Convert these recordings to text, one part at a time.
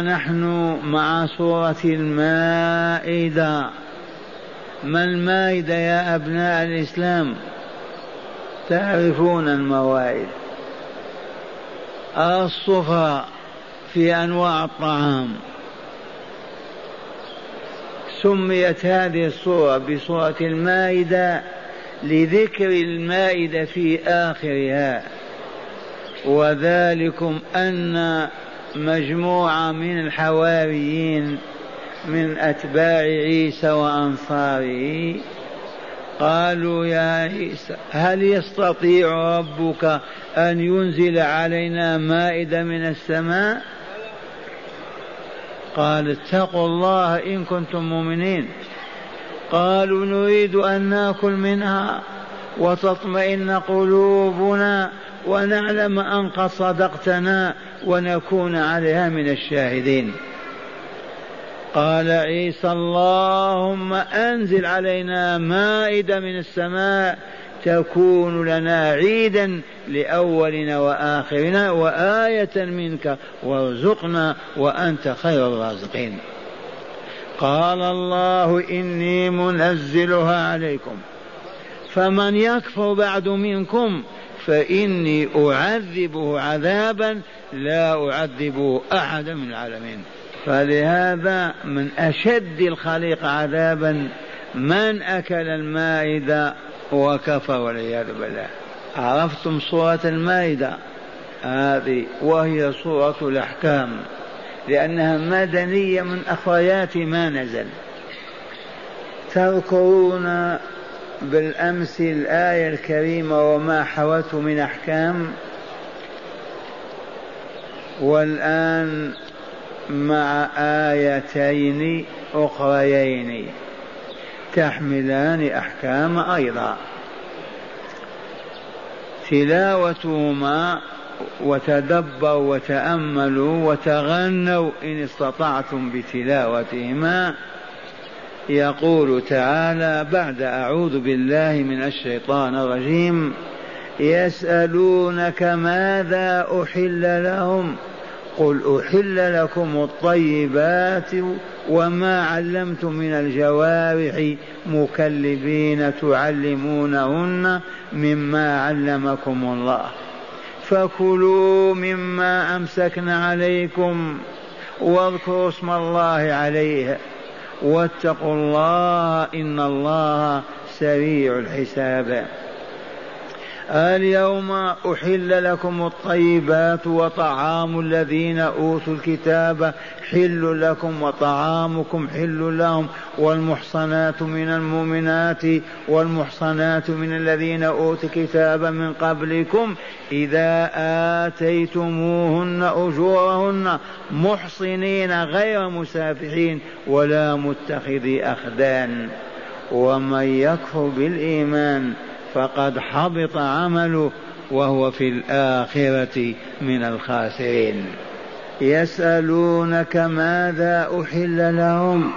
نحن مع سورة المائدة. ما المائدة يا أبناء الإسلام؟ تعرفون الموائد. الصفرة في أنواع الطعام. سميت هذه الصورة بصورة المائدة لذكر المائدة في آخرها. وذلكم أن مجموعة من الحواريين من أتباع عيسى وأنصاره. قالوا يا عيسى هل يستطيع ربك أن ينزل علينا مائدة من السماء؟ قال اتقوا الله إن كنتم مؤمنين. قالوا نريد أن نأكل منها. وتطمئن قلوبنا ونعلم أن قد صدقتنا ونكون عليها من الشاهدين. قال عيسى اللهم أنزل علينا مائدة من السماء تكون لنا عيدا لأولنا وآخرنا وآية منك وارزقنا وأنت خير الرازقين. قال الله إني منزلها عليكم. فمن يكفر بعد منكم فإني أعذبه عذابا لا أعذبه احدا من العالمين. فلهذا من أشد الخليق عذابا من أكل المائدة وكفر والعياذ بالله. عرفتم سورة المائدة؟ هذه وهي سورة الأحكام. لأنها مدنية من أخريات ما نزل. تذكرون بالأمس الآية الكريمة وما حوته من أحكام. والآن مع آيتين أخريين تحملان أحكام أيضا. تلاوتهما وتدبروا وتأملوا وتغنوا إن استطعتم بتلاوتهما. يقول تعالى بعد أعوذ بالله من الشيطان الرجيم يسألونك ماذا أحل لهم؟ قل أحل لكم الطيبات وما علمتم من الجوارح مكلبين تعلمونهن مما علمكم الله. فكلوا مما أمسكن عليكم واذكروا اسم الله عليه. واتقوا الله إن الله سريع الحساب. اليوم أحل لكم الطيبات وطعام الذين أوتوا الكتاب حل لكم وطعامكم حل لهم والمحصنات من المؤمنات والمحصنات من الذين أوتوا الكتاب من قبلكم إذا آتيتموهن أجورهن محصنين غير مسافحين ولا متخذي أخدان ومن يكفر بالإيمان فقد حبط عمله وهو في الآخرة من الخاسرين. يسألونك ماذا أحل لهم؟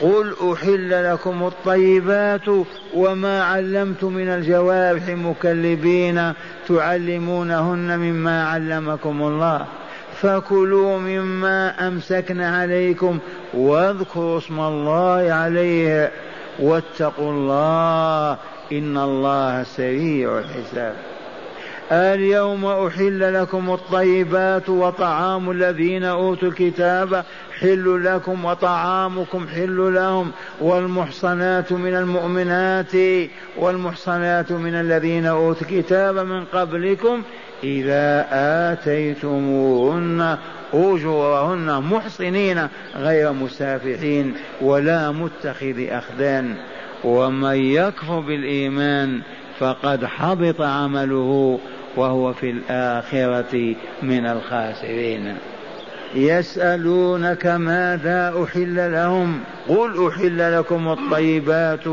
قل أحل لكم الطيبات وما علمتم من الجوارح مكلبين تعلمونهن مما علمكم الله. فكلوا مما أمسكن عليكم واذكروا اسم الله عليه واتقوا الله إن الله سريع الحساب. اليوم أحل لكم الطيبات وطعام الذين أوتوا الكتاب. حل لكم وطعامكم حل لهم. والمحصنات من المؤمنات والمحصنات من الذين أوتوا الكتاب من قبلكم إذا آتيتموهن أجورهن محصنين غير مسافحين ولا متخذ أخدان. ومن يكفر بالإيمان فقد حبط عمله وهو في الآخرة من الخاسرين. يسألونك ماذا أحل لهم؟ قل أحل لكم الطيبات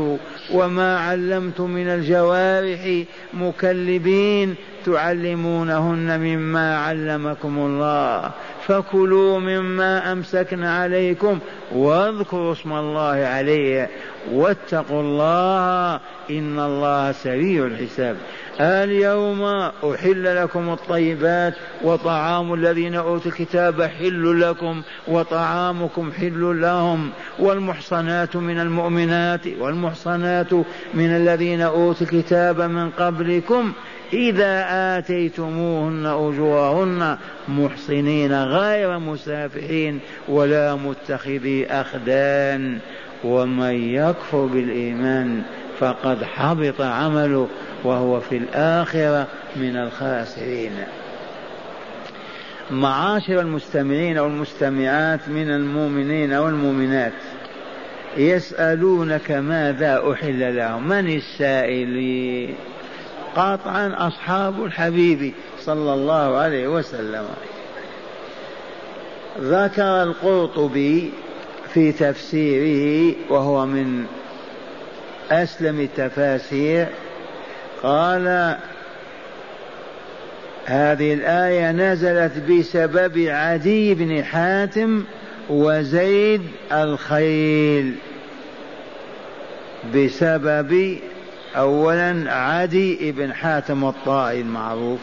وما علمتم من الجوارح مكلبين تعلمونهن مما علمكم الله فكلوا مما أمسكن عليكم واذكروا اسم الله عليه واتقوا الله إن الله سريع الحساب اليوم أحل لكم الطيبات وطعام الذين أوتوا الكتاب حل لكم وطعامكم حل لهم والمحصنات من المؤمنات والمحصنات من الذين أوتوا الكتاب من قبلكم إذا آتيتموهن أجورهن محصنين غير مسافحين ولا متخذي أخدان ومن يكفر بالإيمان فقد حبط عمله وهو في الآخرة من الخاسرين. معاشر المستمعين والمستمعات من المؤمنين والمؤمنات. يسألونك ماذا أحل لهم. من السائلين قاطعا أصحاب الحبيب صلى الله عليه وسلم. ذكر القرطبي في تفسيره وهو من أسلم التفاسير قال هذه الآية نزلت بسبب عدي بن حاتم وزيد الخيل. بسبب أولا عدي بن حاتم الطائي المعروف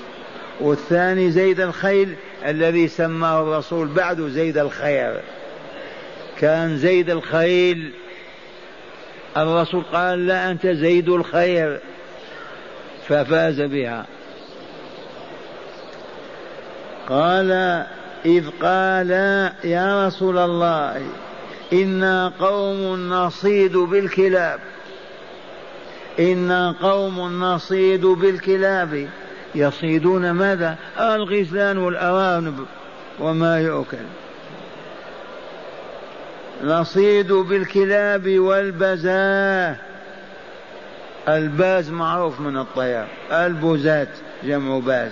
والثاني زيد الخيل الذي سماه الرسول بعد زيد الخير. كان زيد الخيل الرسول قال لا أنت زيد الخير ففاز بها. قال إذ قال يا رسول الله إنا قوم نصيد بالكلاب. إنا قوم نصيد بالكلاب. يصيدون ماذا؟ الغزلان والأرانب وما يؤكل. نصيد بالكلاب والبزاة. الباز معروف من الطير البزات جمع باز.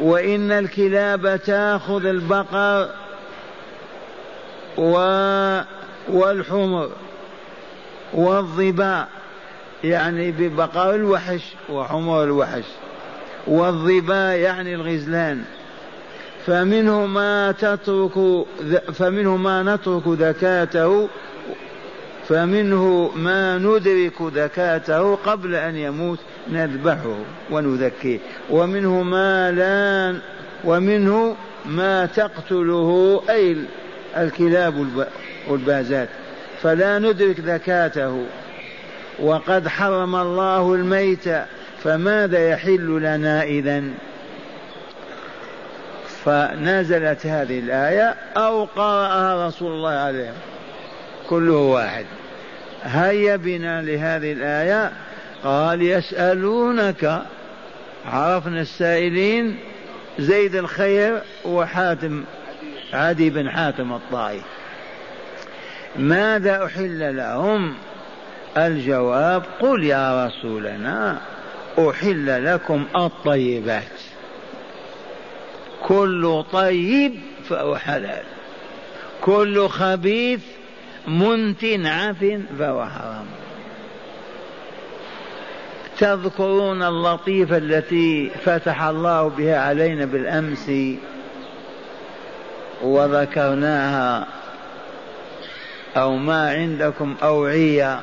وإن الكلاب تأخذ البقر و والحمر والظباء يعني ببقر الوحش وحمر الوحش. والظباء يعني الغزلان. فمنه ما تترك فمنه ما نترك ذكاته فمنه ما ندرك ذكاته قبل أن يموت نذبحه ونذكيه. ومنه ما لا ومنه ما تقتله أي الكلاب والبازات فلا ندرك ذكاته. وقد حرم الله الميت فماذا يحل لنا إذن؟ فنزلت هذه الآية أو قرأها رسول الله عليه كله واحد. هيا بنا لهذه الآية. قال يسألونك عرفنا السائلين زيد الخير وحاتم. عدي بن حاتم الطائي. ماذا أحل لهم؟ الجواب قل يا رسولنا أحل لكم الطيبات. كل طيب فهو حلال. كل خبيث منت عف فهو حرام. تذكرون اللطيفة التي فتح الله بها علينا بالأمس وذكرناها أو ما عندكم أوعية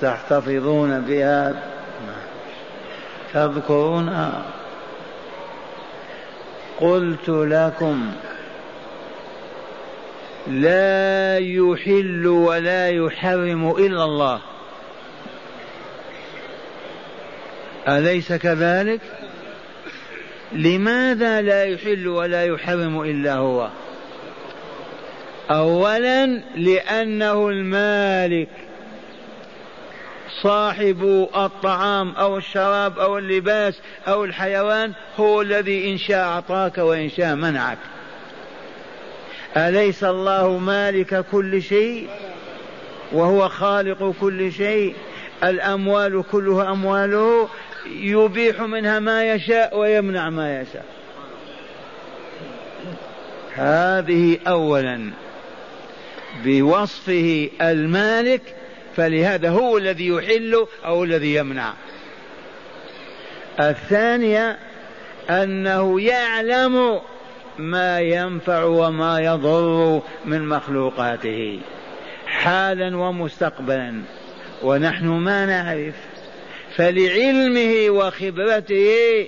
تحتفظون بها. تذكرونها قلت لكم لا يحل ولا يحرم إلا الله. أليس كذلك؟ لماذا لا يحل ولا يحرم إلا هو؟ اولا لأنه المالك صاحب الطعام أو الشراب أو اللباس أو الحيوان هو الذي إن شاء أعطاك وإن شاء منعك. أليس الله مالك كل شيء؟ وهو خالق كل شيء. الأموال كلها أمواله. يبيح منها ما يشاء ويمنع ما يشاء. هذه اولا. بوصفه المالك فلهذا هو الذي يحل أو الذي يمنع. الثانية أنه يعلم ما ينفع وما يضر من مخلوقاته حالا ومستقبلا. ونحن ما نعرف فلعلمه وخبرته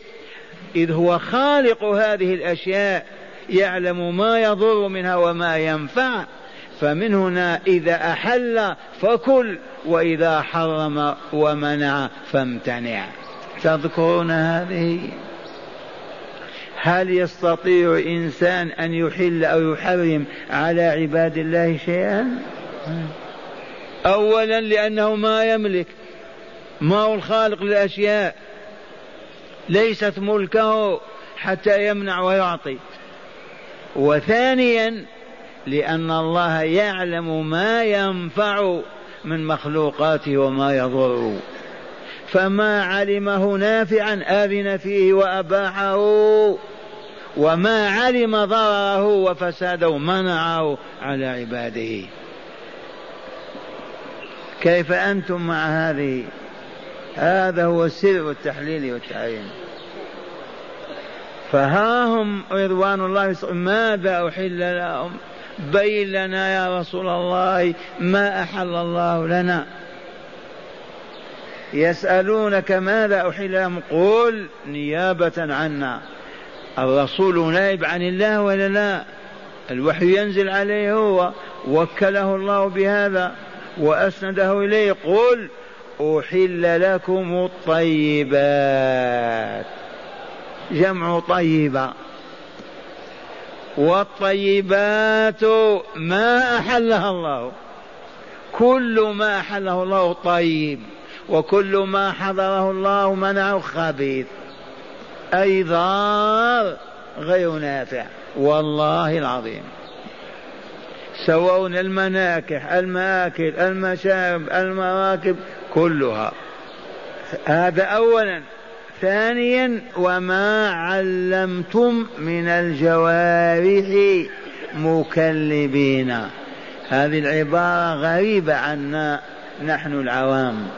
إذ هو خالق هذه الأشياء يعلم ما يضر منها وما ينفع فمن هنا إذا أحل فكل وإذا حرم ومنع فامتنع. تذكرون هذه؟ هل يستطيع إنسان أن يحل أو يحرم على عباد الله شيئا؟ أولا لأنه ما يملك. ما هو الخالق للأشياء؟ ليست ملكه حتى يمنع ويعطي. وثانيا لأن الله يعلم ما ينفع من مخلوقاته وما يضر. فما علمه نافعا أذن فيه وأباحه وما علم ضرره وفساده منعه على عباده. كيف أنتم مع هذه؟ هذا هو سر التحليل والتعيين فها هم رضوان الله ماذا أحل لهم؟ بين لنا يا رسول الله ما أحل الله لنا. يسألونك ماذا أحل لهم؟ قل نيابة عنا. الرسول نائب عن الله ولا لا؟ الوحي ينزل عليه هو. وكله الله بهذا. وأسنده إليه. قل أحل لكم الطيبات. جمع طيبة. والطيبات ما أحلها الله. كل ما أحله الله طيب. وكل ما حضره الله منعه خبيث. أي ضار غير نافع. والله العظيم. سواء المناكح المآكل المشارب المراكب كلها. هذا أولا. ثانيا وما علمتم من الجوارح مكلبين. هذه العبارة غريبة عنا نحن العوام.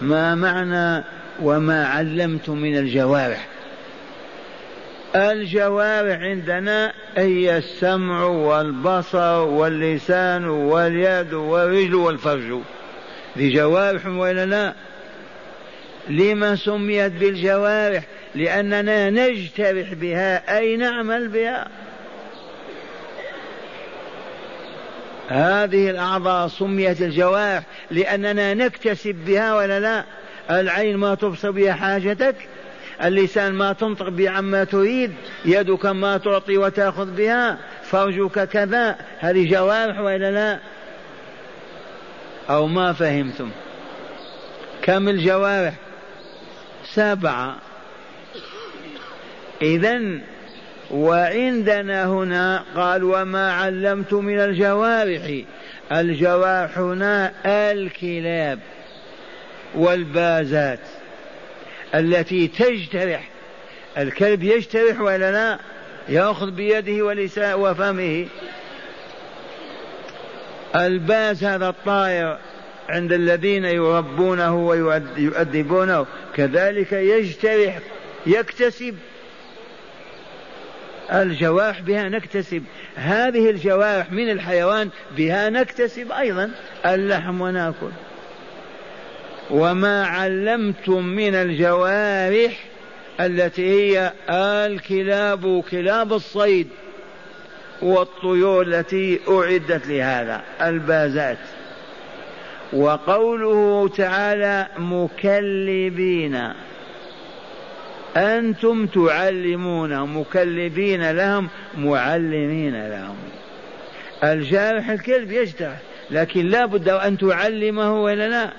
ما معنى وما علمتم من الجوارح؟ الجوارح عندنا هي السمع والبصر واللسان واليد والرجل والفرج. ذي جوارح ولا لا؟ لما سميت بالجوارح؟ لأننا نجترح بها. أي نعمل بها؟ هذه الأعضاء سميت الجوارح. لأننا نكتسب بها ولا لا؟ العين ما تبصر بها حاجتك؟ اللسان ما تنطق بها عما تريد يدك ما تعطي وتأخذ بها فرجك كذا. هذه جوارح ولا لا؟ أو ما فهمتم؟ كم الجوارح؟ سبعة. إذا وعندنا هنا قال وما علمت من الجوارح. الجوارح هنا الكلاب والبازات. التي تجترح. الكلب يجترح ولا لا يأخذ بيده ولساء وفمه. الباز هذا الطائر عند الذين يربونه ويؤدبونه. كذلك يجترح يكتسب. الجوارح بها نكتسب. هذه الجوارح من الحيوان بها نكتسب أيضا. اللحم ونأكل. وما علمتم من الجوارح التي هي الكلاب كلاب الصيد والطيور التي أعدت لهذا البازات. وقوله تعالى مكلبين. أنتم تعلمون مكلبين لهم معلمين لهم. الجارح الكلب يجترح لكن لا بد أن تعلمه ولا لا؟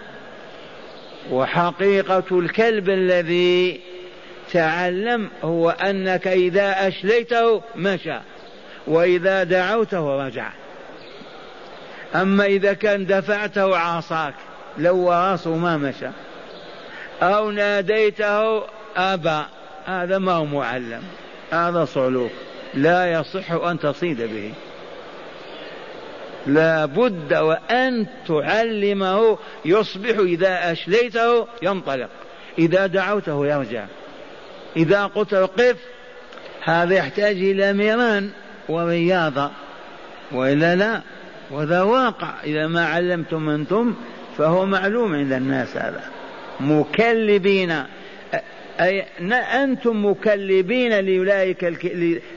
وحقيقة الكلب الذي تعلم هو أنك إذا أشليته مشى وإذا دعوته رجع. أما إذا كان دفعته عصاك لو راسه ما مشى. أو ناديته أبى هذا ما هو معلم هذا صعلوك. لا يصح أن تصيد به. لا بد وأن تعلمه يصبح إذا أشليته ينطلق. إذا دعوته يرجع. إذا قلت قف هذا يحتاج إلى ميران ورياضة. وإلا لا وذا واقع. إذا ما علمتم أنتم فهو معلوم عند الناس هذا. مكلبين. أي أنتم مكلبين لأولئك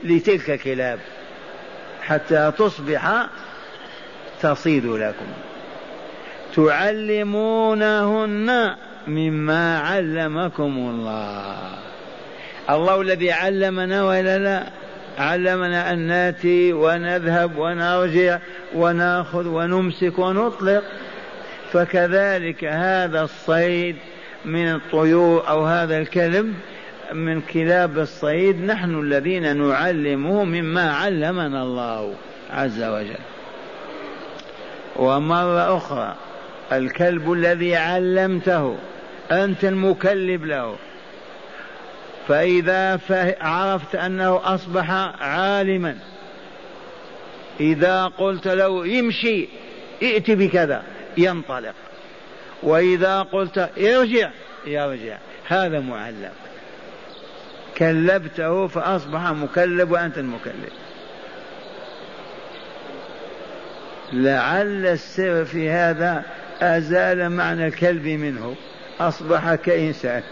لتلك الكلاب. حتى تصبح تصيد لكم. تعلمونهن مما علمكم الله. الله الذي علمنا ولا لا؟ علمنا أن نأتي ونذهب ونرجع ونأخذ ونمسك ونطلق. فكذلك هذا الصيد من الطيور أو هذا الكلب من كلاب الصيد نحن الذين نعلمه مما علمنا الله عز وجل. ومرة أخرى الكلب الذي علمته أنت المكلب له. فإذا عرفت أنه أصبح عالما إذا قلت له يمشي ائت بكذا ينطلق. وإذا قلت ارجع يرجع. هذا معلم كلبته فأصبح مكلب وأنت المكلب. لعل السر في هذا أزال معنى الكلب منه. أصبح كإنسان.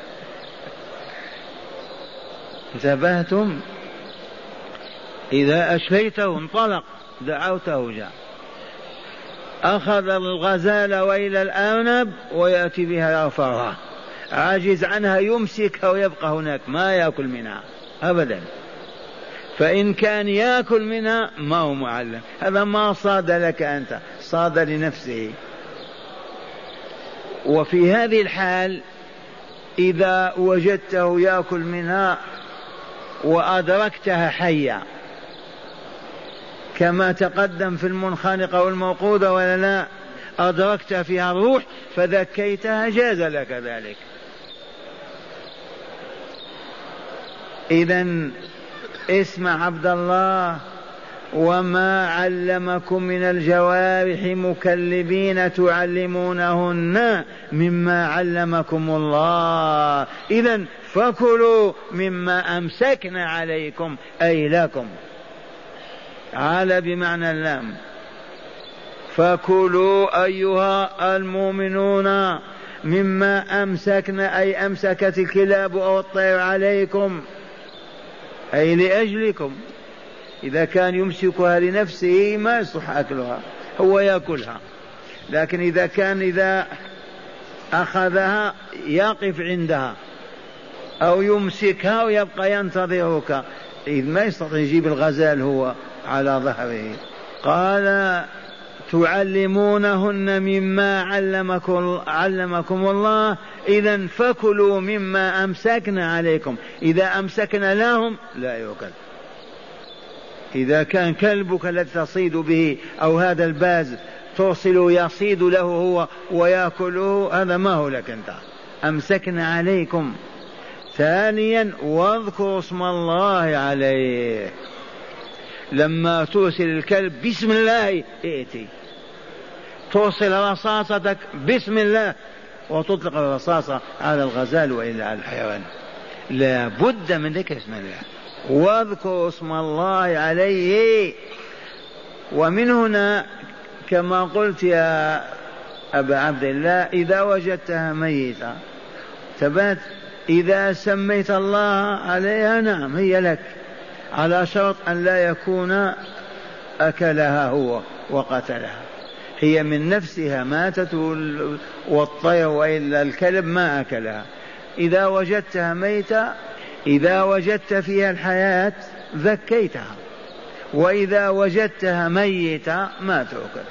انتبهتم؟ إذا أشفيته انطلق دعوته جاء. أخذ الغزال وإلى الأرنب ويأتي بها يرفعها عاجز عنها يمسكها ويبقى هناك ما يأكل منها أبدا. فإن كان يأكل منها ما هو معلم. هذا ما صاد لك أنت صاد لنفسه. وفي هذه الحال إذا وجدته يأكل منها وأدركتها حية كما تقدم في المنخنقة والموقودة ولا لا أدركت فيها الروح فذكيتها جاز لك ذلك. إذا اسمع عبد الله. وما علمكم من الجوارح مكلبين تعلمونهن مما علمكم الله. اذا فكلوا مما امسكنا عليكم اي لكم على بمعنى اللام. فكلوا أيها المؤمنون مما امسكنا أي أمسكت الكلاب أو الطير عليكم. أي لأجلكم. إذا كان يمسكها لنفسه ما يصح أكلها هو يأكلها. لكن إذا كان إذا أخذها يقف عندها أو يمسكها ويبقى ينتظرك. إذ ما يستطيع يجيب الغزال هو على ظهره. قال تعلمونهن مما علمكم علمكم الله. إذا فكلوا مما أمسكنا عليكم. إذا أمسكنا لهم لا يؤكل. إذا كان كلبك الذي تصيد به أو هذا الباز توصل يصيد له هو ويأكله هذا ما هو لك أنت. أمسكنا عليكم. ثانيا واذكروا اسم الله عليه. لما ترسل الكلب بسم الله ائتي. توصل رصاصتك. بسم الله. وتطلق الرصاصة على الغزال وإلا على الحيوان. لا بد من ذكر اسم الله. واذكروا اسم الله عليه. ومن هنا كما قلت يا أبا عبد الله إذا وجدتها ميتة ثبات إذا سميت الله عليها نعم هي لك. على شرط أن لا يكون أكلها هو وقتلها. هي من نفسها ماتت والطير وإلا الكلب ما أكلها. إذا وجدتها ميتة إذا وجدت فيها الحياة ذكيتها. وإذا وجدتها ميتة ما تؤكل.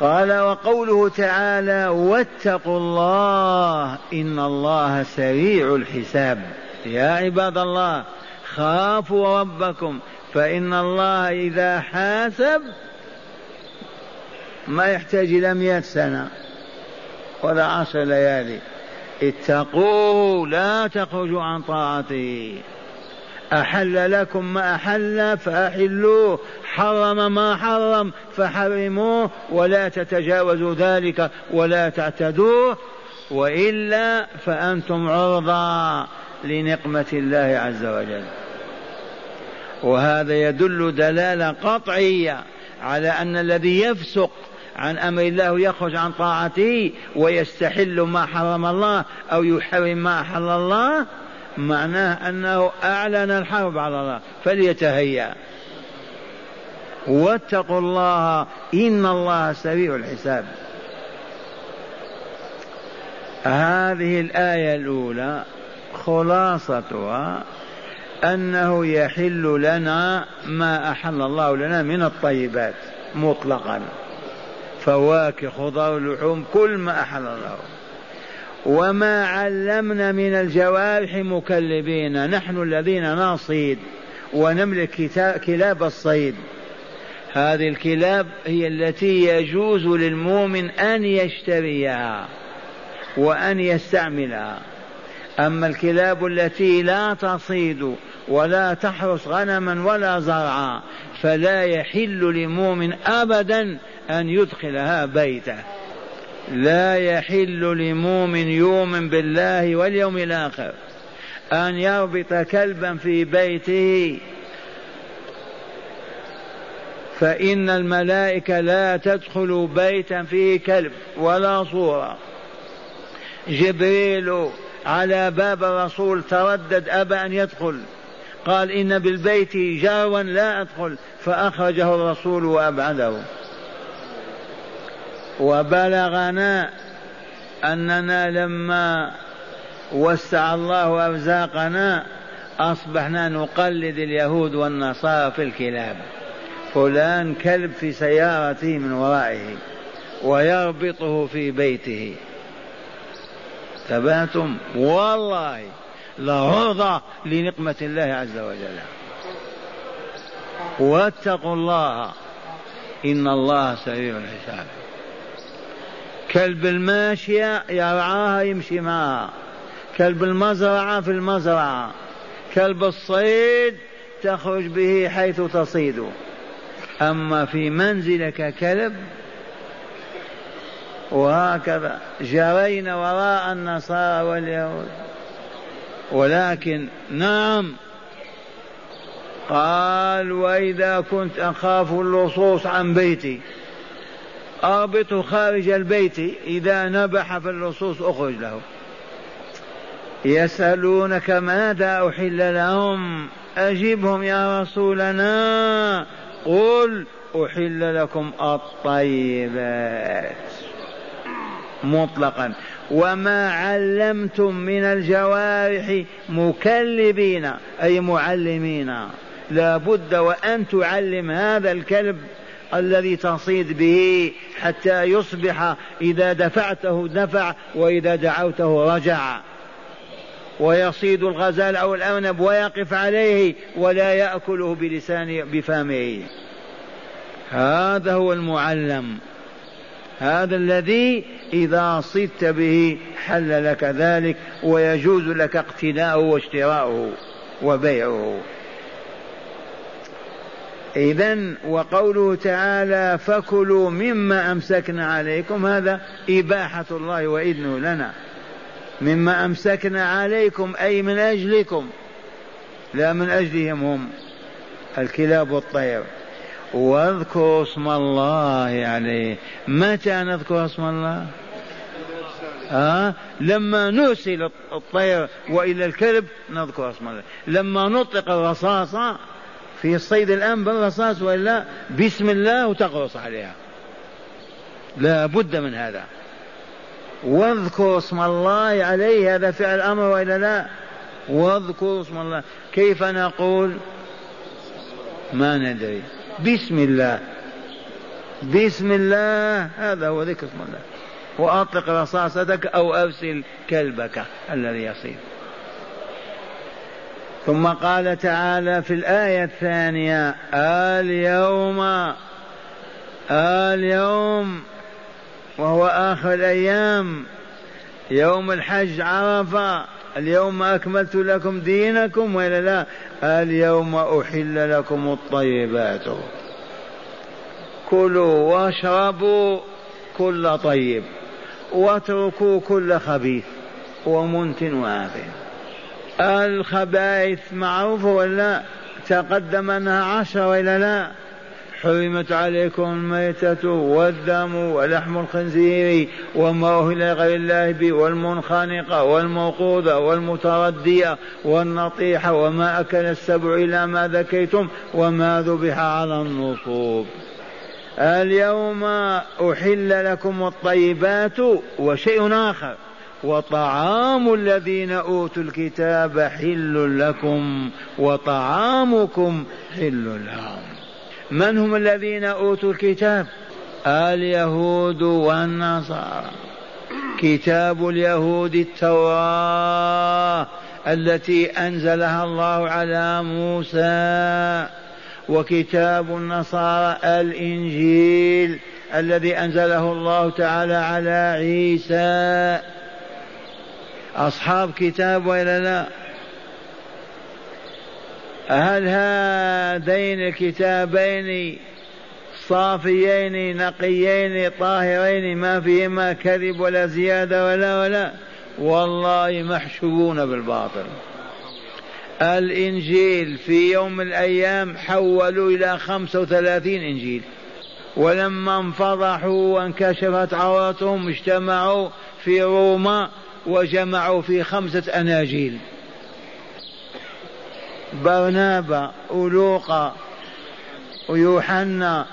قال وقوله تعالى واتقوا الله إن الله سريع الحساب. يا عباد الله خافوا ربكم فإن الله إذا حاسب ما يحتاج إلى مئة سنة ولا عشر ليالي. اتقوه لا تخرجوا عن طاعته. أحل لكم ما أحل فأحلوه. حرم ما حرم فحرموه. ولا تتجاوزوا ذلك ولا تعتدوه. وإلا فأنتم عرضة لنقمة الله عز وجل. وهذا يدل دلالة قطعية على أن الذي يفسق عن أمر الله يخرج عن طاعته ويستحل ما حرم الله أو يحرم ما أحل الله معناه أنه أعلن الحرب على الله فليتهيأ. واتقوا الله إن الله سريع الحساب. هذه الآية الأولى خلاصتها أنه يحل لنا ما أحل الله لنا من الطيبات مطلقا. فواكه خضار لحوم كل ما أحل الله. وما علمنا من الجوارح مكلبين نحن الذين نصيد ونملك كلاب الصيد. هذه الكلاب هي التي يجوز للمؤمن أن يشتريها وأن يستعملها. أما الكلاب التي لا تصيد ولا تحرس غنما ولا زرعا فلا يحل لمؤمن أبدا أن يدخلها بيته. لا يحل لمؤمن يؤمن بالله واليوم الآخر أن يربط كلبا في بيته. فإن الملائكة لا تدخل بيتا فيه كلب ولا صورة. جبريل على باب الرسول تردد أبى أن يدخل. قال إن بالبيت جارا لا أدخل فأخرجه الرسول وأبعده. وبلغنا أننا لما وسع الله أرزاقنا أصبحنا نقلد اليهود والنصارى في الكلاب. فلان كلب في سيارته من ورائه ويربطه في بيته. تباتم والله. لعرضة لنقمة الله عز وجل. واتقوا الله. إن الله سريع الحساب. كلب الماشية يرعاها يمشي معها. كلب المزرعة في المزرعة. كلب الصيد تخرج به حيث تصيد. أما في منزلك كلب وهكذا. جرينا وراء النصارى واليهود. ولكن نعم. قال وإذا كنت أخاف اللصوص عن بيتي أربط خارج البيت إذا نبح في اللصوص أخرج له. يسألونك ماذا أحل لهم؟ أجبهم يا رسولنا. قل أحل لكم الطيبات. مطلقا. وما علمتم من الجوارح مكلبين أي معلمين. لا بد وأن تعلم هذا الكلب الذي تصيد به حتى يصبح إذا دفعته دفع وإذا دعوته رجع. ويصيد الغزال أو الأرنب ويقف عليه ولا يأكله بلسان بفمه. هذا هو المعلم. هذا الذي إذا صدت به حل لك ذلك ويجوز لك اقتناؤه واشتراؤه وبيعه. إذا وقوله تعالى فكلوا مما أمسكنا عليكم هذا إباحة الله وإذنه لنا. مما أمسكنا عليكم أي من أجلكم لا من أجلهم هم الكلاب والطير. واذكروا اسم الله عليه. متى نذكر اسم الله؟ ها؟ لما نرسل الطير وإلى الكلب نذكر اسم الله. لما نطلق الرصاصه في صيد الآن بالرصاص وإلا بسم الله وتقرص عليها. لا بد من هذا. واذكروا اسم الله عليه هذا فعل أمر وإلا لا؟ واذكروا اسم الله. كيف نقول؟ ما ندري. بسم الله. بسم الله. هذا هو ذكر اسم الله. وأطلق رصاصتك أو أرسل كلبك الذي يصيد ثم قال تعالى في الآية الثانية اليوم اليوم وهو آخر الأيام يوم الحج عرفة. اليوم أكملت لكم دينكم وإلا لا؟ اليوم أحل لكم الطيبات. كلوا واشربوا كل طيب واتركوا كل خبيث ومنتن وآثم الخبائث معروفة ولا؟ تقدم أنها عشرة وإلا لا؟ حرمت عليكم الميتة والدم ولحم الخنزير وما أهل غير الله به والمنخنقة والموقوذة والمتردية والنطيحة وما أكل السبع إلا ما ذكيتم وما ذبح على النصوب. اليوم أحل لكم الطيبات وشيء آخر وطعام الذين أوتوا الكتاب حل لكم وطعامكم حل لهم. من هم الذين أوتوا الكتاب؟ اليهود والنصارى. كتاب اليهود التوراة التي أنزلها الله على موسى. وكتاب النصارى الإنجيل الذي أنزله الله تعالى على عيسى. أصحاب كتاب وإلا لا؟ هل هذين الكتابين صافيين نقيين طاهرين ما فيهما كذب ولا زيادة ولا ولا؟ والله محشوون بالباطل. الإنجيل في يوم من الأيام حولوا إلى خمسة وثلاثين إنجيل. ولما انفضحوا وانكشفت عورتهم اجتمعوا في روما وجمعوا في خمسة أناجيل. برنابا ولوقا ويوحنا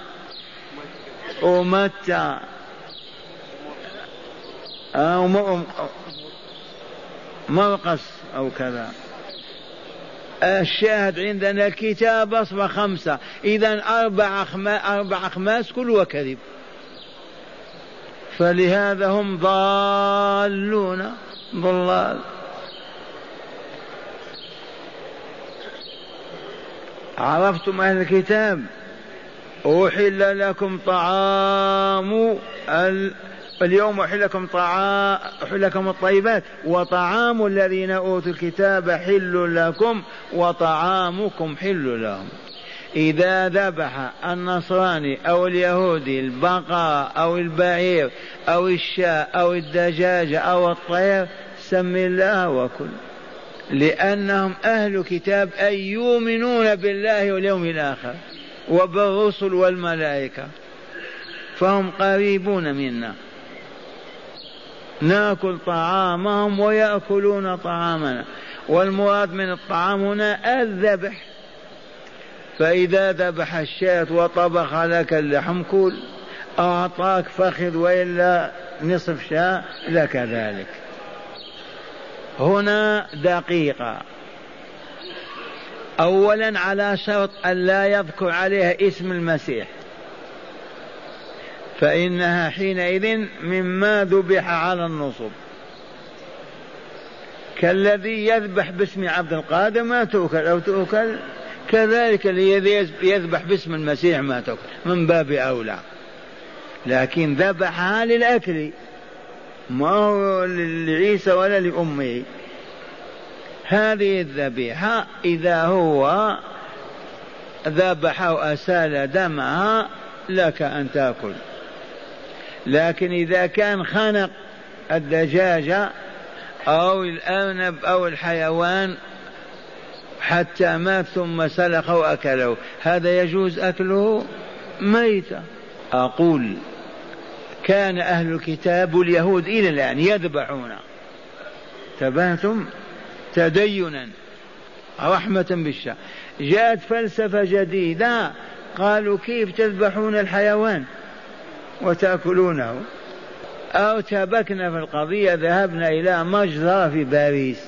ومتى. أو مرقس أو كذا. الشاهد عندنا الكتاب أصبح خمسة. إذا أربع أربع أخماس كلها كذب فلهذا هم ضالون. ضلال. عرفتم أهل الكتاب؟ أحل لكم طعام ال... اليوم أحل لكم طعام أحل لكم الطيبات وطعام الذين أوتوا الكتاب حل لكم وطعامكم حل لهم. إذا ذبح النصراني أو اليهودي البقرة أو البعير أو الشاة أو الدجاجة أو الطير سم الله وكل. لأنهم أهل كتاب أي يؤمنون بالله واليوم الآخر وبالرسل والملائكة. فهم قريبون منا. نأكل طعامهم ويأكلون طعامنا. والمراد من الطعام هنا الذبح. فإذا ذبح الشاة وطبخ لك اللحم كل أعطاك فخذ وإلا نصف شاة لك ذلك. هنا دقيقة. أولا على شرط أن لا يذكر عليها اسم المسيح. فإنها حينئذ مما ذبح على النصب. كالذي يذبح باسم عبد القادر ما تؤكل أو تؤكل. كذلك الذي يذبح باسم المسيح ما تؤكل من باب أولى. لكن ذبحها للأكل. ما هو لعيسى ولا لأمه هذه الذبيحة إذا هو ذبح وأسال دمها لك أن تأكل. لكن إذا كان خنق الدجاجة أو الأرنب أو الحيوان حتى مات ثم سلخ وأكله هذا يجوز أكله؟ ميتة. أقول كان أهل الكتاب اليهود إلى الآن يذبحون. تبهتم؟ تدينا. رحمة بالشام جاءت فلسفة جديدة. قالوا كيف تذبحون الحيوان وتأكلونه؟ ارتبكنا في القضية ذهبنا إلى مجزرة في باريس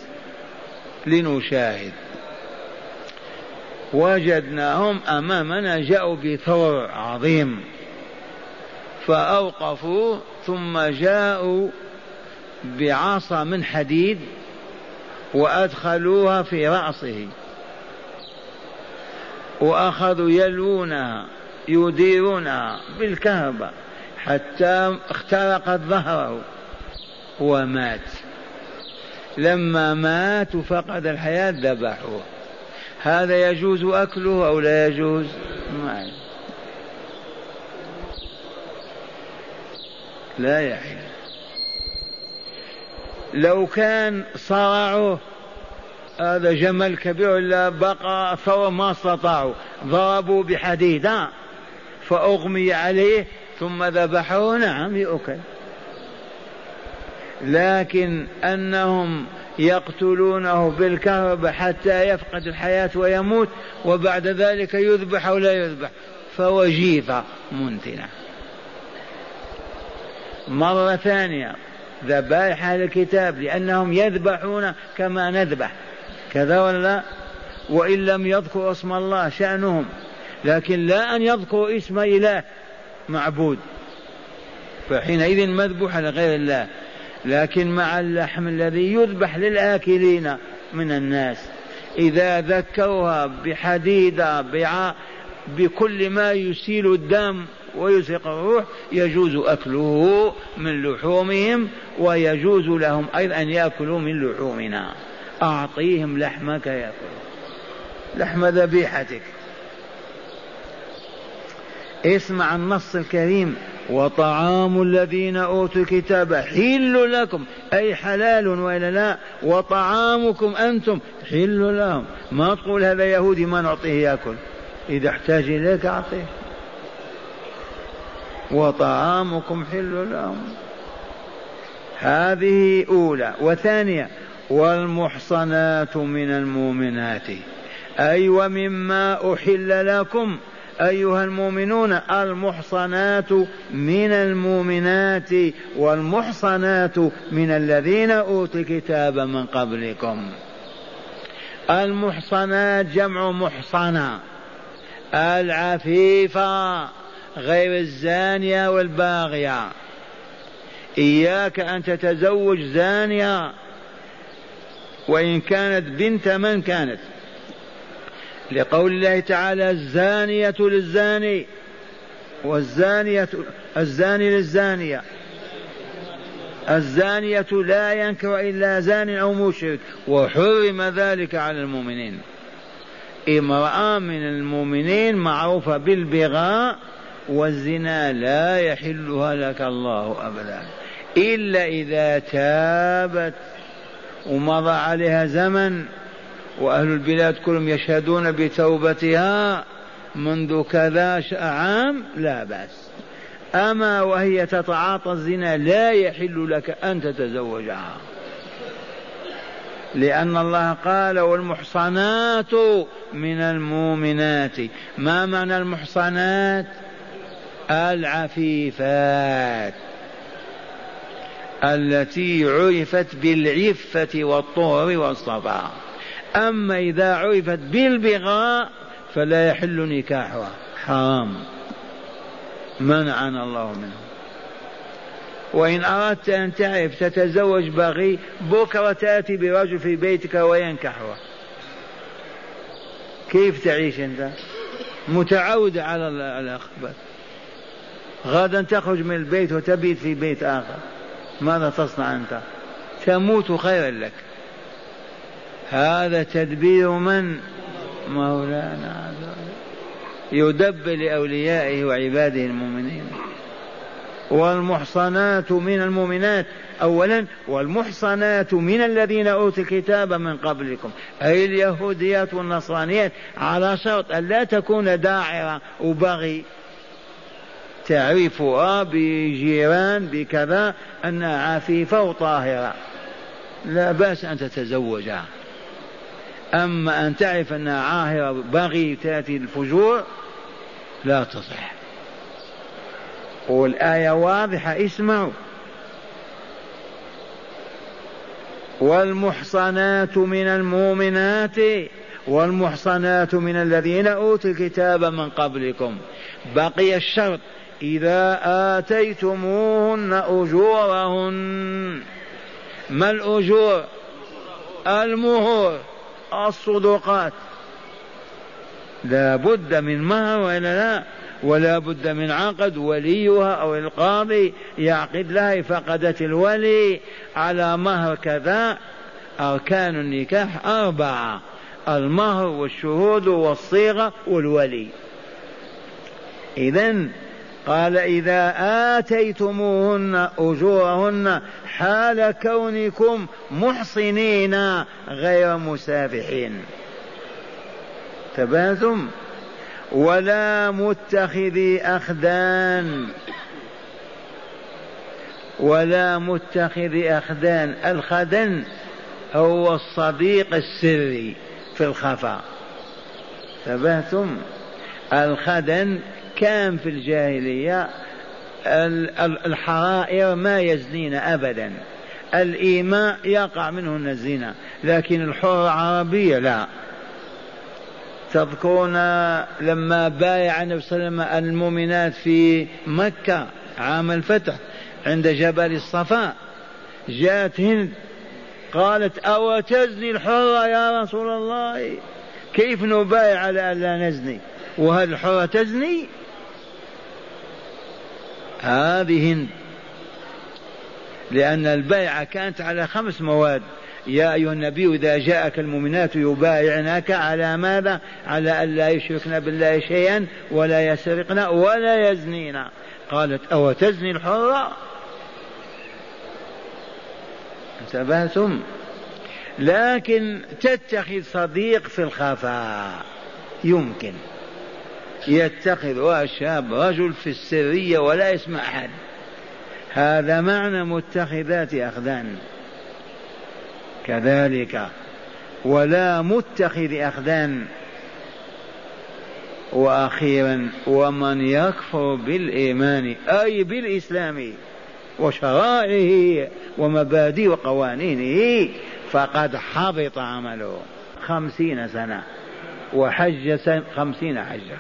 لنشاهد. وجدناهم أمامنا جاءوا بثور عظيم. فأوقفوا ثم جاءوا بعصا من حديد وأدخلوها في رأسه. وأخذوا يلونها يديرونها بالكهرباء حتى اخترقت ظهره ومات. لما مات وفقد الحياة ذبحوه. هذا يجوز أكله أو لا يجوز؟ ما لا يحل لو كان صرعوه هذا جمل كبير ولا بقى ثور ما استطاعوا. ضربوا بحديدة فأغمي عليه ثم ذبحوه. نعم يؤكل. لكن أنهم يقتلونه بالكهرب حتى يفقد الحياة ويموت وبعد ذلك يذبح أو لا يذبح فوجيفة منتنة. مرة ثانية ذبائح أهل الكتاب لأنهم يذبحون كما نذبح كذا ولا وإن لم يذكروا اسم الله شأنهم لكن لا أن يذكروا اسم إله معبود فحينئذ مذبوح لغير الله لكن مع اللحم الذي يذبح للآكلين من الناس إذا ذكوها بحديدة. بكل ما يسيل الدم ويزهق الروح يجوز أكله من لحومهم ويجوز لهم أيضا أن يأكلوا من لحومنا. أعطيهم لحمك يأكلوا لحم ذبيحتك. اسمع النص الكريم. وطعام الذين أوتوا الكتاب حل لكم. أي حلال وإلا لا. وطعامكم أنتم حل لهم. ما تقول هذا يهودي ما نعطيه يأكل. إذا احتاج إليك أعطيه. وطعامكم حل لهم هذه أولى. وثانية والمحصنات من المؤمنات. أي ومما أحل لكم أيها المؤمنون المحصنات من المؤمنات والمحصنات من الذين أوتوا الكتاب من قبلكم. المحصنات جمع محصنة. العفيفة. غير الزانية والباغية. إياك أن تتزوج زانية وإن كانت بنت من كانت. لقول الله تعالى الزانية للزاني والزانية الزاني للزانية. الزانية لا ينكر إلا زان أو مشرك وحرم ذلك على المؤمنين. امرأة من المؤمنين معروفة بالبغاء والزنا لا يحلها لك الله أبدا. إلا إذا تابت ومضى عليها زمن وأهل البلاد كلهم يشهدون بتوبتها منذ كذا عام لا بأس. أما وهي تتعاطى الزنا لا يحل لك أن تتزوجها. لأن الله قال والمحصنات من المؤمنات. ما معنى المحصنات؟ العفيفات التي عرفت بالعفة والطهر والصفاء أما إذا عرفت بالبغاء فلا يحل نكاحها. حرام. منعنا الله منه. وإن أردت أن تعرف تتزوج بغي بكرة تأتي برجل في بيتك وينكحها. كيف تعيش أنت؟ متعود على الأخبار. غدا تخرج من البيت وتبيت في بيت آخر. ماذا تصنع أنت؟ تموت خيرا لك. هذا تدبير من؟ مولانا. يدبر لأوليائه وعباده المؤمنين. والمحصنات من المؤمنات. أولا والمحصنات من الذين أوتوا الكتاب من قبلكم. أي اليهوديات والنصرانيات. على شرط أن لا تكون داعرة وبغي. تعرفها بجيران بكذا أنها عفيفة وطاهرة. لا بأس أن تتزوجها أما أن تعرف أنها عاهرة بغي تأتي الفجور لا تصح. والآية واضحة اسمعوا. والمحصنات من المؤمنات والمحصنات من الذين أوتوا الكتاب من قبلكم. بقي الشرط إذا آتيتموهن أجورهن ما الأجور؟ المهور الصدقات. لا بد من مهر ولا لا؟ ولا بد من عقد وليها أو القاضي يعقد لها فقدت الولي على مهر كذا. أركان النكاح أربعة المهر والشهود والصيغة والولي. إذا قال إذا آتيتموهن أجورهن حال كونكم محصنين غير مسافحين. تباتم ولا متخذي أخدان. ولا متخذي أخدان. الخدن هو الصديق السري في الخفاء. تبهتم الخدن كان في الجاهلية الحرائر ما يزنين أبدا. الإيماء يقع منهن الزنا لكن الحرة عربية لا. تذكرون لما بايع النبي صلى الله عليه وسلم المؤمنات في مكة عام الفتح عند جبل الصفا. جاءت هند قالت أو تزني الحرة يا رسول الله؟ كيف نبايع على أن لا نزني؟ وهل الحرة تزني؟ هذه لأن البيعة كانت على خمس مواد. يا أيها النبي إذا جاءك المؤمنات يبايعنك على ماذا؟ على أن لا يشركن بالله شيئا ولا يسرقن ولا يزنين. قالت أو تزني الحرة انتبهتم لكن تتخذ صديق في الخفاء. يمكن. يتخذ شاب رجل في السرية ولا يسمع أحد. هذا معنى متخذات أخدان. كذلك ولا متخذ أخدان. وأخيرا ومن يكفر بالإيمان أي بالإسلام وشرائعه ومبادئ وقوانينه فقد حبط عمله خمسين سنة وحج خمسين حجة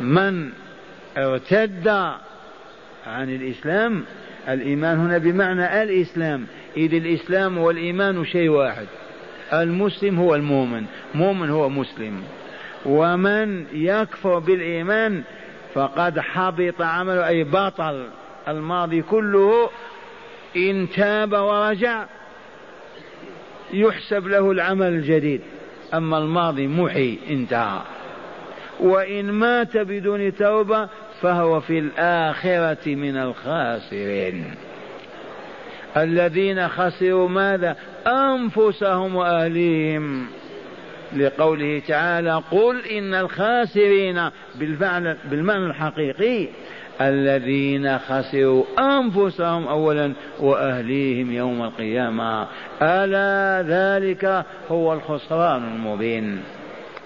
من ارتد عن الإسلام الإيمان هنا بمعنى الإسلام. إذ الإسلام والإيمان شيء واحد. المسلم هو المؤمن مؤمن هو مسلم. ومن يكفر بالإيمان فقد حبط عمله أي بطل الماضي كله إن تاب ورجع يحسب له العمل الجديد. أما الماضي محي انتهى. وإن مات بدون توبة فهو في الآخرة من الخاسرين. الذين خسروا ماذا؟ أنفسهم وأهليهم. لقوله تعالى قل إن الخاسرين بالفعل بالمعنى الحقيقي الذين خسروا أنفسهم أولا وأهليهم يوم القيامة. ألا ذلك هو الخسران المبين.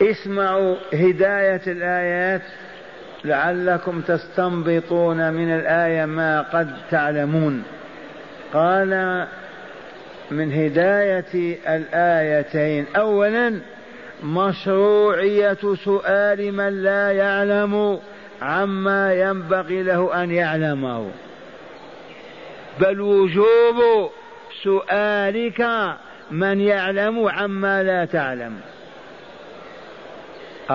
اسمعوا هداية الآيات لعلكم تستنبطون من الآية ما قد تعلمون. قال من هداية الآيتين أولا مشروعية سؤال من لا يعلم عما ينبغي له أن يعلمه. بل وجوب سؤالك من يعلم عما لا تعلم.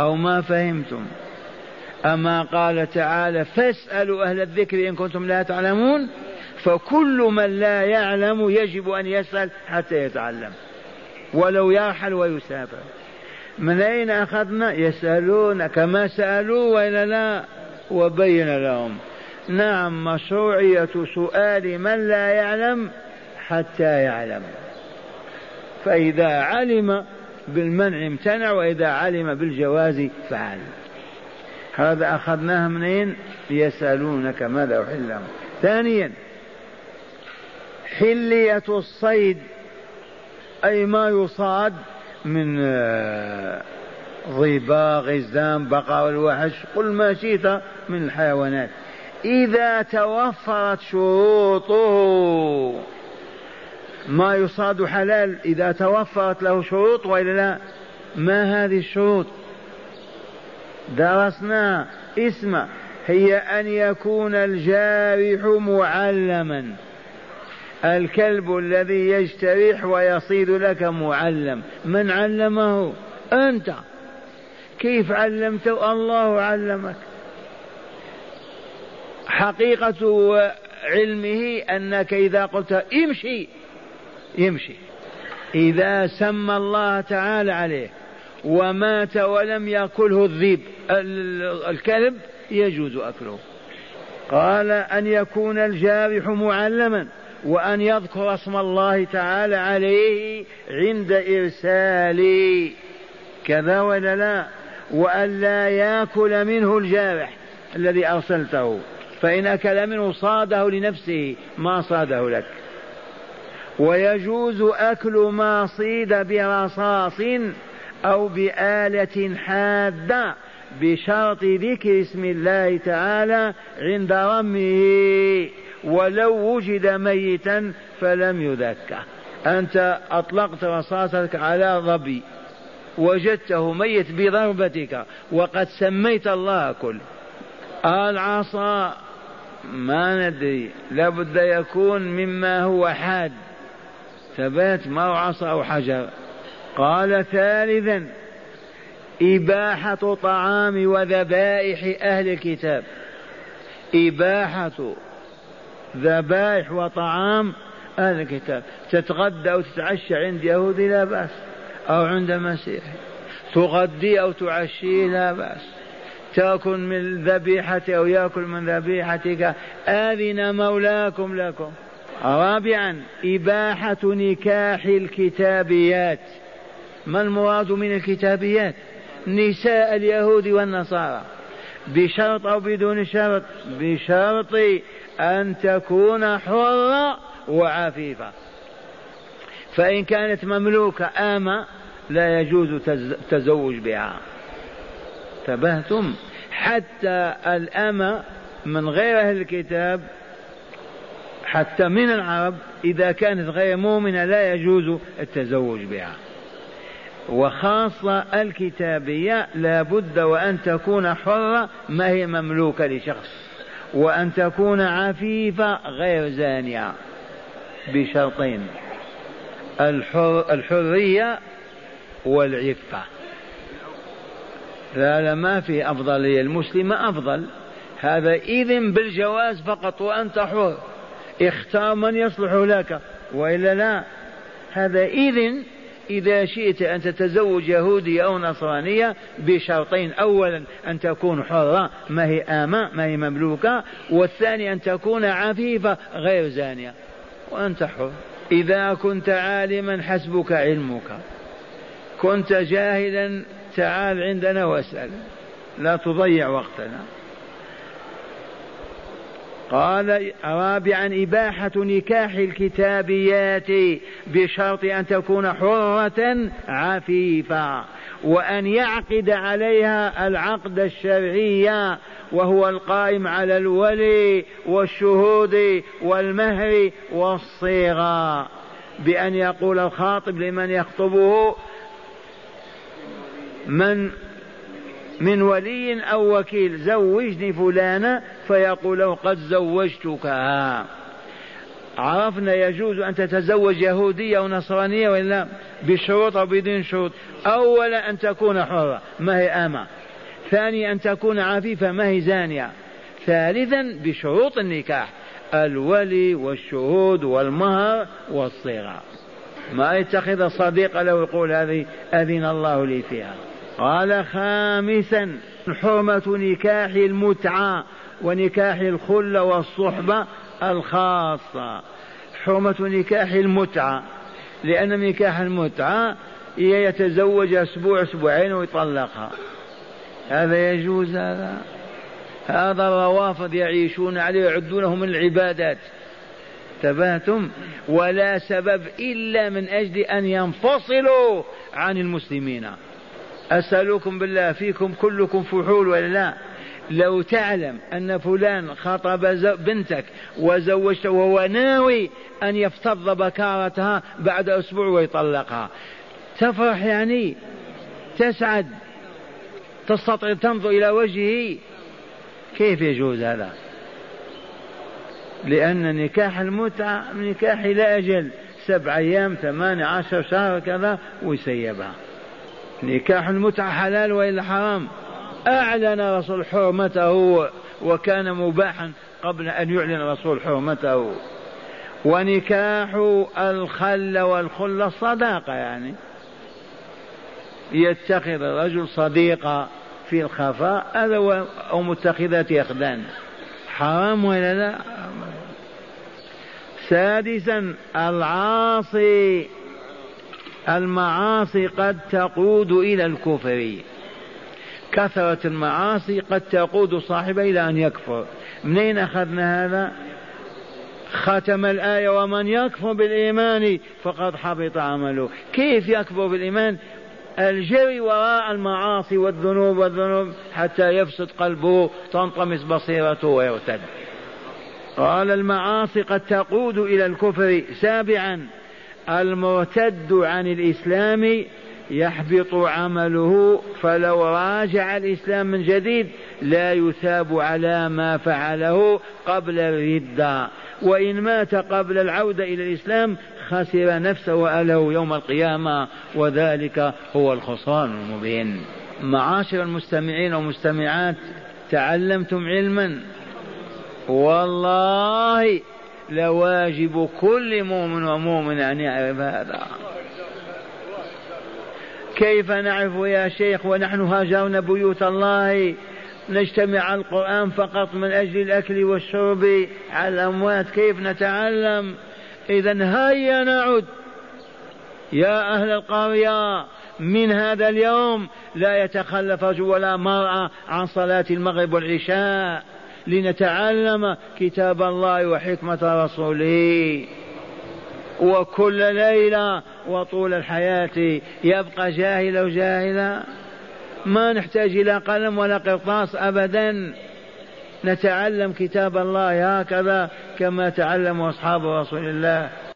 أو ما فهمتم. أما قال تعالى فاسألوا أهل الذكر إن كنتم لا تعلمون فكل من لا يعلم يجب أن يسأل حتى يتعلم. ولو يرحل ويسافر. من أين أخذنا؟ يسألون كما سألوا وإلا لا وبين لهم. نعم مشروعية سؤال من لا يعلم حتى يعلم. فإذا علم بالمنع امتنع وإذا علم بالجواز فعل. هذا أخذناه منين؟ يسألونك ماذا أحل لهم. ثانيا حلية الصيد أي ما يصاد من آه، ظباء غزام بقر الوحش قل ما شئت من الحيوانات. إذا توفرت شروطه ما يصاد حلال إذا توفرت له شروط وإلا لا؟ ما هذه الشروط؟ درسنا اسم. هي أن يكون الجارح معلما. الكلب الذي يجترح ويصيد لك معلم. من علمه؟ أنت. كيف علمته؟ الله علمك. حقيقة علمه أنك إذا قلت امشي. يمشي. إذا سمى الله تعالى عليه ومات ولم يأكله الذيب الكلب يجوز أكله. قال أن يكون الجارح معلما وأن يذكر اسم الله تعالى عليه عند إرسال كذا ولا لا؟ وأن لا يأكل منه الجارح الذي أرسلته فإن أكل منه صاده لنفسه ما صاده لك. ويجوز أكل ما صيد برصاص أو بآلة حادة بشرط ذكر اسم الله تعالى عند رمه. ولو وجد ميتا فلم يذكر. أنت أطلقت رصاصتك على ظبي وجدته ميت بضربتك. وقد سميت الله كل العصا ما ندري. لابد يكون مما هو حاد. ثبات ما هو عصا أو حجر. قال ثالثا إباحة طعام وذبائح أهل الكتاب. إباحة ذبائح وطعام أهل الكتاب. تتغدى أو تتعشى عند يهودي لا بأس أو عند مسيحي. تغدي أو تعشي لا بأس. تأكل من ذبيحته أو يأكل من ذبيحتك. آذن مولاكم لكم. رابعا إباحة نكاح الكتابيات. ما المراد من الكتابيات؟ نساء اليهود والنصارى. بشرط أو بدون شرط؟ بشرط أن تكون حرة وعفيفة. فإن كانت مملوكة آمة لا يجوز التزوج بها. انتبهتم؟ حتى الأمة من غير أهل الكتاب حتى من العرب إذا كانت غير مؤمنة لا يجوز التزوج بها. وخاصة الكتابية لا بد وأن تكون حرة ما هي مملوكة لشخص وأن تكون عفيفة غير زانية بشرطين الحر الحرية والعفة. لا لا ما في أفضلية المسلمة أفضل. هذا إذن بالجواز فقط وأنت حر. اختار من يصلح لك وإلا لا. هذا إذن إذا شئت أن تتزوج يهودية أو نصرانية بشرطين. أولا أن تكون حرة ما هي آمة ما هي مملوكة. والثاني أن تكون عفيفة غير زانية. وأنت حر. إذا كنت عالما حسبك علمك. كنت جاهلا تعال عندنا واسأل. لا تضيع وقتنا. قال رابعا إباحة نكاح الكتابيات بشرط أن تكون حرة عفيفة وأن يعقد عليها العقد الشرعي وهو القائم على الولي والشهود والمهر والصيغة. بأن يقول الخاطب لمن يخطبه من من ولي أو وكيل زوجني فلانة فيقول له قد زوجتكها عرفنا يجوز أن تتزوج يهودية أو نصرانية ولا بشروط أو بدون شروط. أولا أن تكون حرة ما هي أمة. ثانيا أن تكون عفيفة ما هي زانية. ثالثا بشروط النكاح الولي والشهود والمهر والصيغة ما يتخذ صديق له يقول هذه أذن الله لي فيها. قال خامسا حرمة نكاح المتعة ونكاح الخلة والصحبة الخاصة. حرمة نكاح المتعة لأن نكاح المتعة هي يتزوج أسبوع أسبوعين ويطلقها. هذا يجوز هذا؟ هذا الروافض يعيشون عليه يعدونه من العبادات. تبهتم ولا سبب إلا من أجل أن ينفصلوا عن المسلمين. أسألكم بالله فيكم كلكم فحول ولا لا؟ لو تعلم أن فلان خطب بنتك وزوجته وهو ناوي أن يفتض بكارتها بعد أسبوع ويطلقها. تفرح يعني؟ تسعد؟ تستطيع تنظر إلى وجهه؟ كيف يجوز هذا؟ لأن نكاح المتعة نكاح لا أجل. سبع أيام ثمانية عشر شهر كذا ويسيبها. نكاح المتعة حلال وإلا حرام. أعلن رسول حرمته وكان مباحا قبل أن يعلن رسول حرمته. ونكاح الخل والخل صداقة يعني. يتخذ الرجل صديقة في الخفاء هذا أو متخذات أخدان حرام ولا لا؟ سادسا العاصي. المعاصي قد تقود إلى الكفر. كثرة المعاصي قد تقود صاحبه إلى أن يكفر. منين أخذنا هذا؟ ختم الآية ومن يكفر بالإيمان فقد حبط عمله. كيف يكفر بالإيمان؟ الجري وراء المعاصي والذنوب والذنوب حتى يفسد قلبه تنطمس بصيرته ويرتد. قال المعاصي قد تقود إلى الكفر سابعا. المرتد عن الإسلام يحبط عمله فلو راجع الإسلام من جديد لا يثاب على ما فعله قبل الردة وإن مات قبل العودة إلى الإسلام خسر نفسه وأهله يوم القيامة وذلك هو الخسران المبين. معاشر المستمعين والمستمعات تعلمتم علما؟ والله لواجب كل مؤمن ومؤمن أن يعرف هذا. كيف نعرف يا شيخ ونحن هاجرنا بيوت الله؟ نجتمع القرآن فقط من أجل الأكل والشرب على الأموات كيف نتعلم؟ إذا هيا نعد. يا أهل القرية من هذا اليوم لا يتخلف رجل ولا مرأة عن صلاة المغرب والعشاء. لنتعلم كتاب الله وحكمة رسوله. وكل ليلة وطول الحياة يبقى جاهل وجاهلا ما نحتاج إلى قلم ولا قرطاس أبدا. نتعلم كتاب الله هكذا كما تعلم أصحاب رسول الله.